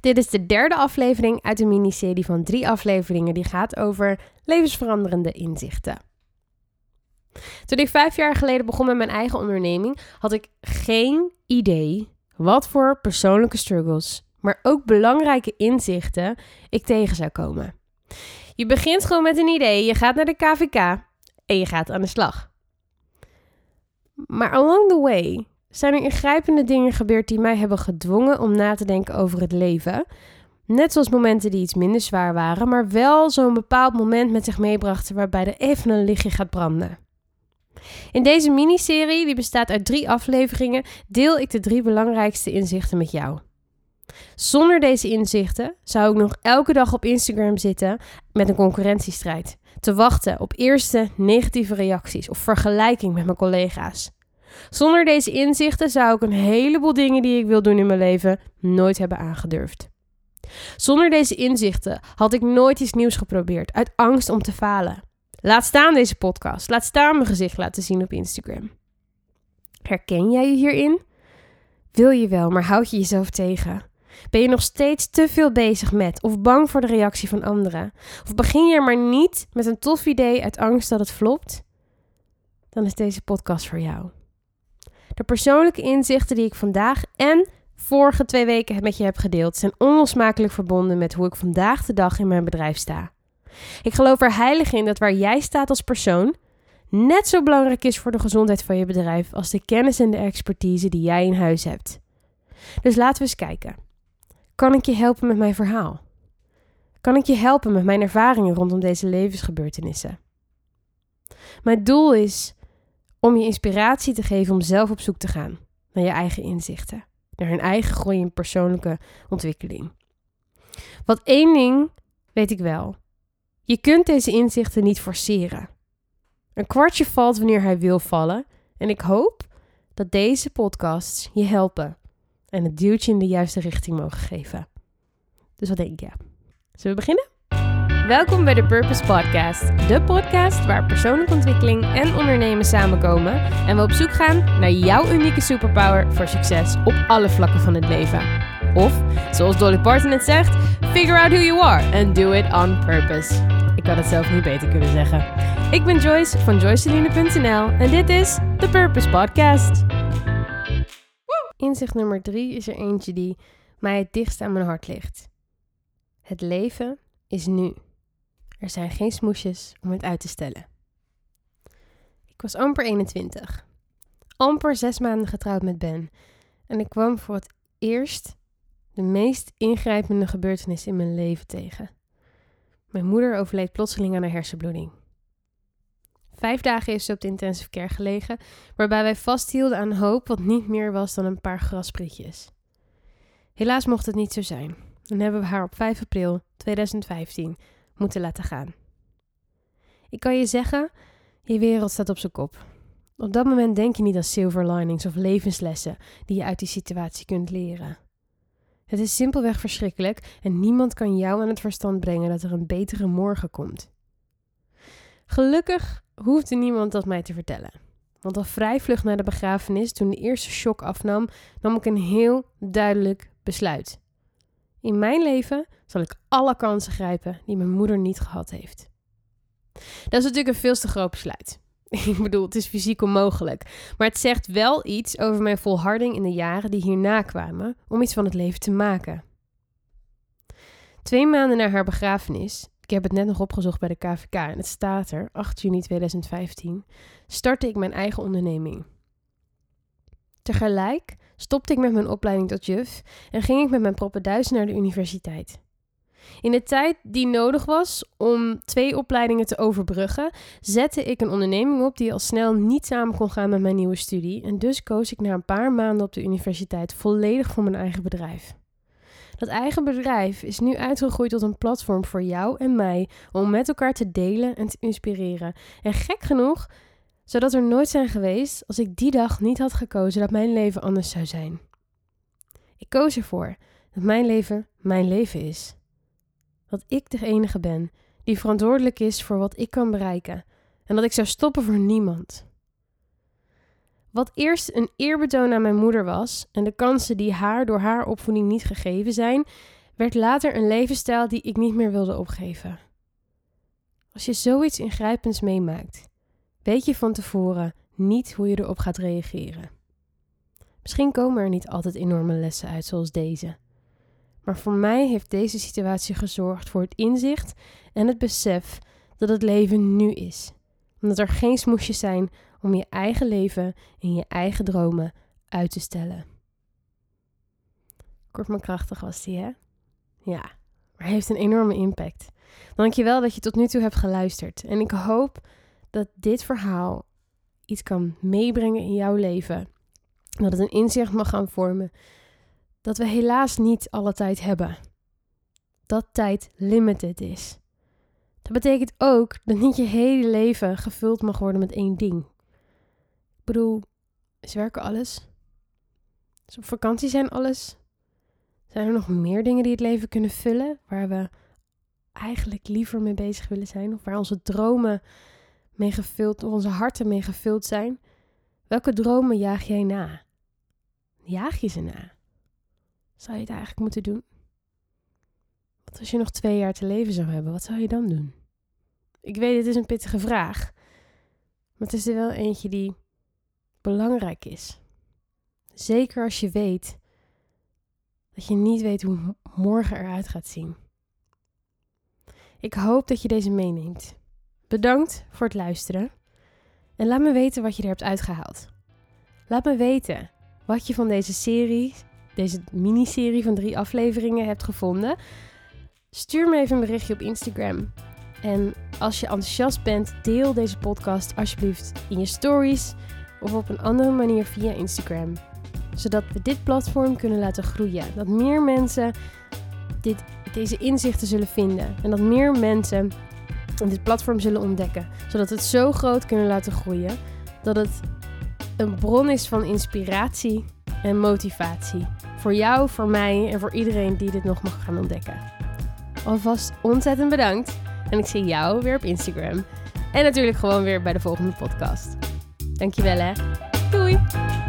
Dit is de derde aflevering uit een miniserie van drie afleveringen die gaat over levensveranderende inzichten. Toen ik vijf jaar geleden begon met mijn eigen onderneming, had ik geen idee wat voor persoonlijke struggles, maar ook belangrijke inzichten ik tegen zou komen. Je begint gewoon met een idee, je gaat naar de KVK en je gaat aan de slag. Maar along the way zijn er ingrijpende dingen gebeurd die mij hebben gedwongen om na te denken over het leven. Net zoals momenten die iets minder zwaar waren, maar wel zo'n bepaald moment met zich meebrachten waarbij er even een lichtje gaat branden. In deze miniserie, die bestaat uit drie afleveringen, deel ik de drie belangrijkste inzichten met jou. Zonder deze inzichten zou ik nog elke dag op Instagram zitten met een concurrentiestrijd, te wachten op eerste negatieve reacties of vergelijking met mijn collega's. Zonder deze inzichten zou ik een heleboel dingen die ik wil doen in mijn leven nooit hebben aangedurfd. Zonder deze inzichten had ik nooit iets nieuws geprobeerd, uit angst om te falen. Laat staan deze podcast, laat staan mijn gezicht laten zien op Instagram. Herken jij je hierin? Wil je wel, maar houd je jezelf tegen? Ben je nog steeds te veel bezig met of bang voor de reactie van anderen? Of begin je maar niet met een tof idee uit angst dat het flopt? Dan is deze podcast voor jou. Persoonlijke inzichten die ik vandaag en vorige twee weken met je heb gedeeld, zijn onlosmakelijk verbonden met hoe ik vandaag de dag in mijn bedrijf sta. Ik geloof er heilig in dat waar jij staat als persoon net zo belangrijk is voor de gezondheid van je bedrijf als de kennis en de expertise die jij in huis hebt. Dus laten we eens kijken. Kan ik je helpen met mijn verhaal? Kan ik je helpen met mijn ervaringen rondom deze levensgebeurtenissen? Mijn doel is om je inspiratie te geven om zelf op zoek te gaan naar je eigen inzichten, naar een eigen groei in persoonlijke ontwikkeling. Want één ding weet ik wel: je kunt deze inzichten niet forceren. Een kwartje valt wanneer hij wil vallen en ik hoop dat deze podcasts je helpen en het duwtje in de juiste richting mogen geven. Dus wat denk je? Zullen we beginnen? Welkom bij de Purpose Podcast, de podcast waar persoonlijke ontwikkeling en ondernemen samenkomen en we op zoek gaan naar jouw unieke superpower voor succes op alle vlakken van het leven. Of, zoals Dolly Parton het zegt, figure out who you are and do it on purpose. Ik had het zelf niet beter kunnen zeggen. Ik ben Joyce van joyceline.nl en dit is de Purpose Podcast. Inzicht nummer drie is er eentje die mij het dichtst aan mijn hart ligt. Het leven is nu. Er zijn geen smoesjes om het uit te stellen. Ik was amper 21. Amper zes maanden getrouwd met Ben. En ik kwam voor het eerst de meest ingrijpende gebeurtenis in mijn leven tegen. Mijn moeder overleed plotseling aan een hersenbloeding. Vijf dagen heeft ze op de intensive care gelegen, waarbij wij vasthielden aan hoop wat niet meer was dan een paar grasprietjes. Helaas mocht het niet zo zijn en hebben we haar op 5 april 2015 moeten laten gaan. Ik kan je zeggen, je wereld staat op zijn kop. Op dat moment denk je niet aan silver linings of levenslessen die je uit die situatie kunt leren. Het is simpelweg verschrikkelijk en niemand kan jou aan het verstand brengen dat er een betere morgen komt. Gelukkig hoefde niemand dat mij te vertellen. Want al vrij vlug na de begrafenis, toen de eerste shock afnam, nam ik een heel duidelijk besluit. In mijn leven zal ik alle kansen grijpen die mijn moeder niet gehad heeft. Dat is natuurlijk een veel te groot besluit. Ik bedoel, het is fysiek onmogelijk. Maar het zegt wel iets over mijn volharding in de jaren die hierna kwamen om iets van het leven te maken. Twee maanden na haar begrafenis, ik heb het net nog opgezocht bij de KVK en het staat er, 8 juni 2015, startte ik mijn eigen onderneming. Tegelijk stopte ik met mijn opleiding tot juf en ging ik met mijn proppenduis naar de universiteit. In de tijd die nodig was om twee opleidingen te overbruggen, zette ik een onderneming op die al snel niet samen kon gaan met mijn nieuwe studie. En dus koos ik na een paar maanden op de universiteit volledig voor mijn eigen bedrijf. Dat eigen bedrijf is nu uitgegroeid tot een platform voor jou en mij om met elkaar te delen en te inspireren. En gek genoeg, zodat er nooit zijn geweest als ik die dag niet had gekozen dat mijn leven anders zou zijn. Ik koos ervoor dat mijn leven mijn leven is dat ik de enige ben die verantwoordelijk is voor wat ik kan bereiken en dat ik zou stoppen voor niemand. Wat eerst een eerbetoon aan mijn moeder was en de kansen die haar door haar opvoeding niet gegeven zijn, werd later een levensstijl die ik niet meer wilde opgeven. Als je zoiets ingrijpends meemaakt, weet je van tevoren niet hoe je erop gaat reageren. Misschien komen er niet altijd enorme lessen uit zoals deze. Maar voor mij heeft deze situatie gezorgd voor het inzicht en het besef dat het leven nu is. Omdat er geen smoesjes zijn om je eigen leven en je eigen dromen uit te stellen. Kort maar krachtig was die, hè? Ja, maar heeft een enorme impact. Dankjewel dat je tot nu toe hebt geluisterd. En ik hoop dat dit verhaal iets kan meebrengen in jouw leven. Dat het een inzicht mag gaan vormen dat we helaas niet alle tijd hebben. Dat tijd limited is. Dat betekent ook dat niet je hele leven gevuld mag worden met één ding. Ik bedoel, is werken alles? Is op vakantie zijn alles? Zijn er nog meer dingen die het leven kunnen vullen waar we eigenlijk liever mee bezig willen zijn? Of waar onze dromen mee gevuld, of onze harten mee gevuld zijn? Welke dromen jaag jij na? Jaag je ze na? Zou je het eigenlijk moeten doen? Wat als je nog twee jaar te leven zou hebben, wat zou je dan doen? Ik weet, het is een pittige vraag. Maar het is er wel eentje die belangrijk is. Zeker als je weet dat je niet weet hoe morgen eruit gaat zien. Ik hoop dat je deze meeneemt. Bedankt voor het luisteren. En laat me weten wat je er hebt uitgehaald. Laat me weten wat je van deze serie, deze miniserie van drie afleveringen hebt gevonden. Stuur me even een berichtje op Instagram. En als je enthousiast bent, deel deze podcast alsjeblieft in je stories of op een andere manier via Instagram. Zodat we dit platform kunnen laten groeien. Dat meer mensen dit, deze inzichten zullen vinden. En dat meer mensen dit platform zullen ontdekken. Zodat we het zo groot kunnen laten groeien dat het een bron is van inspiratie en motivatie. Voor jou, voor mij en voor iedereen die dit nog mag gaan ontdekken. Alvast ontzettend bedankt. En ik zie jou weer op Instagram. En natuurlijk gewoon weer bij de volgende podcast. Dankjewel hè. Doei!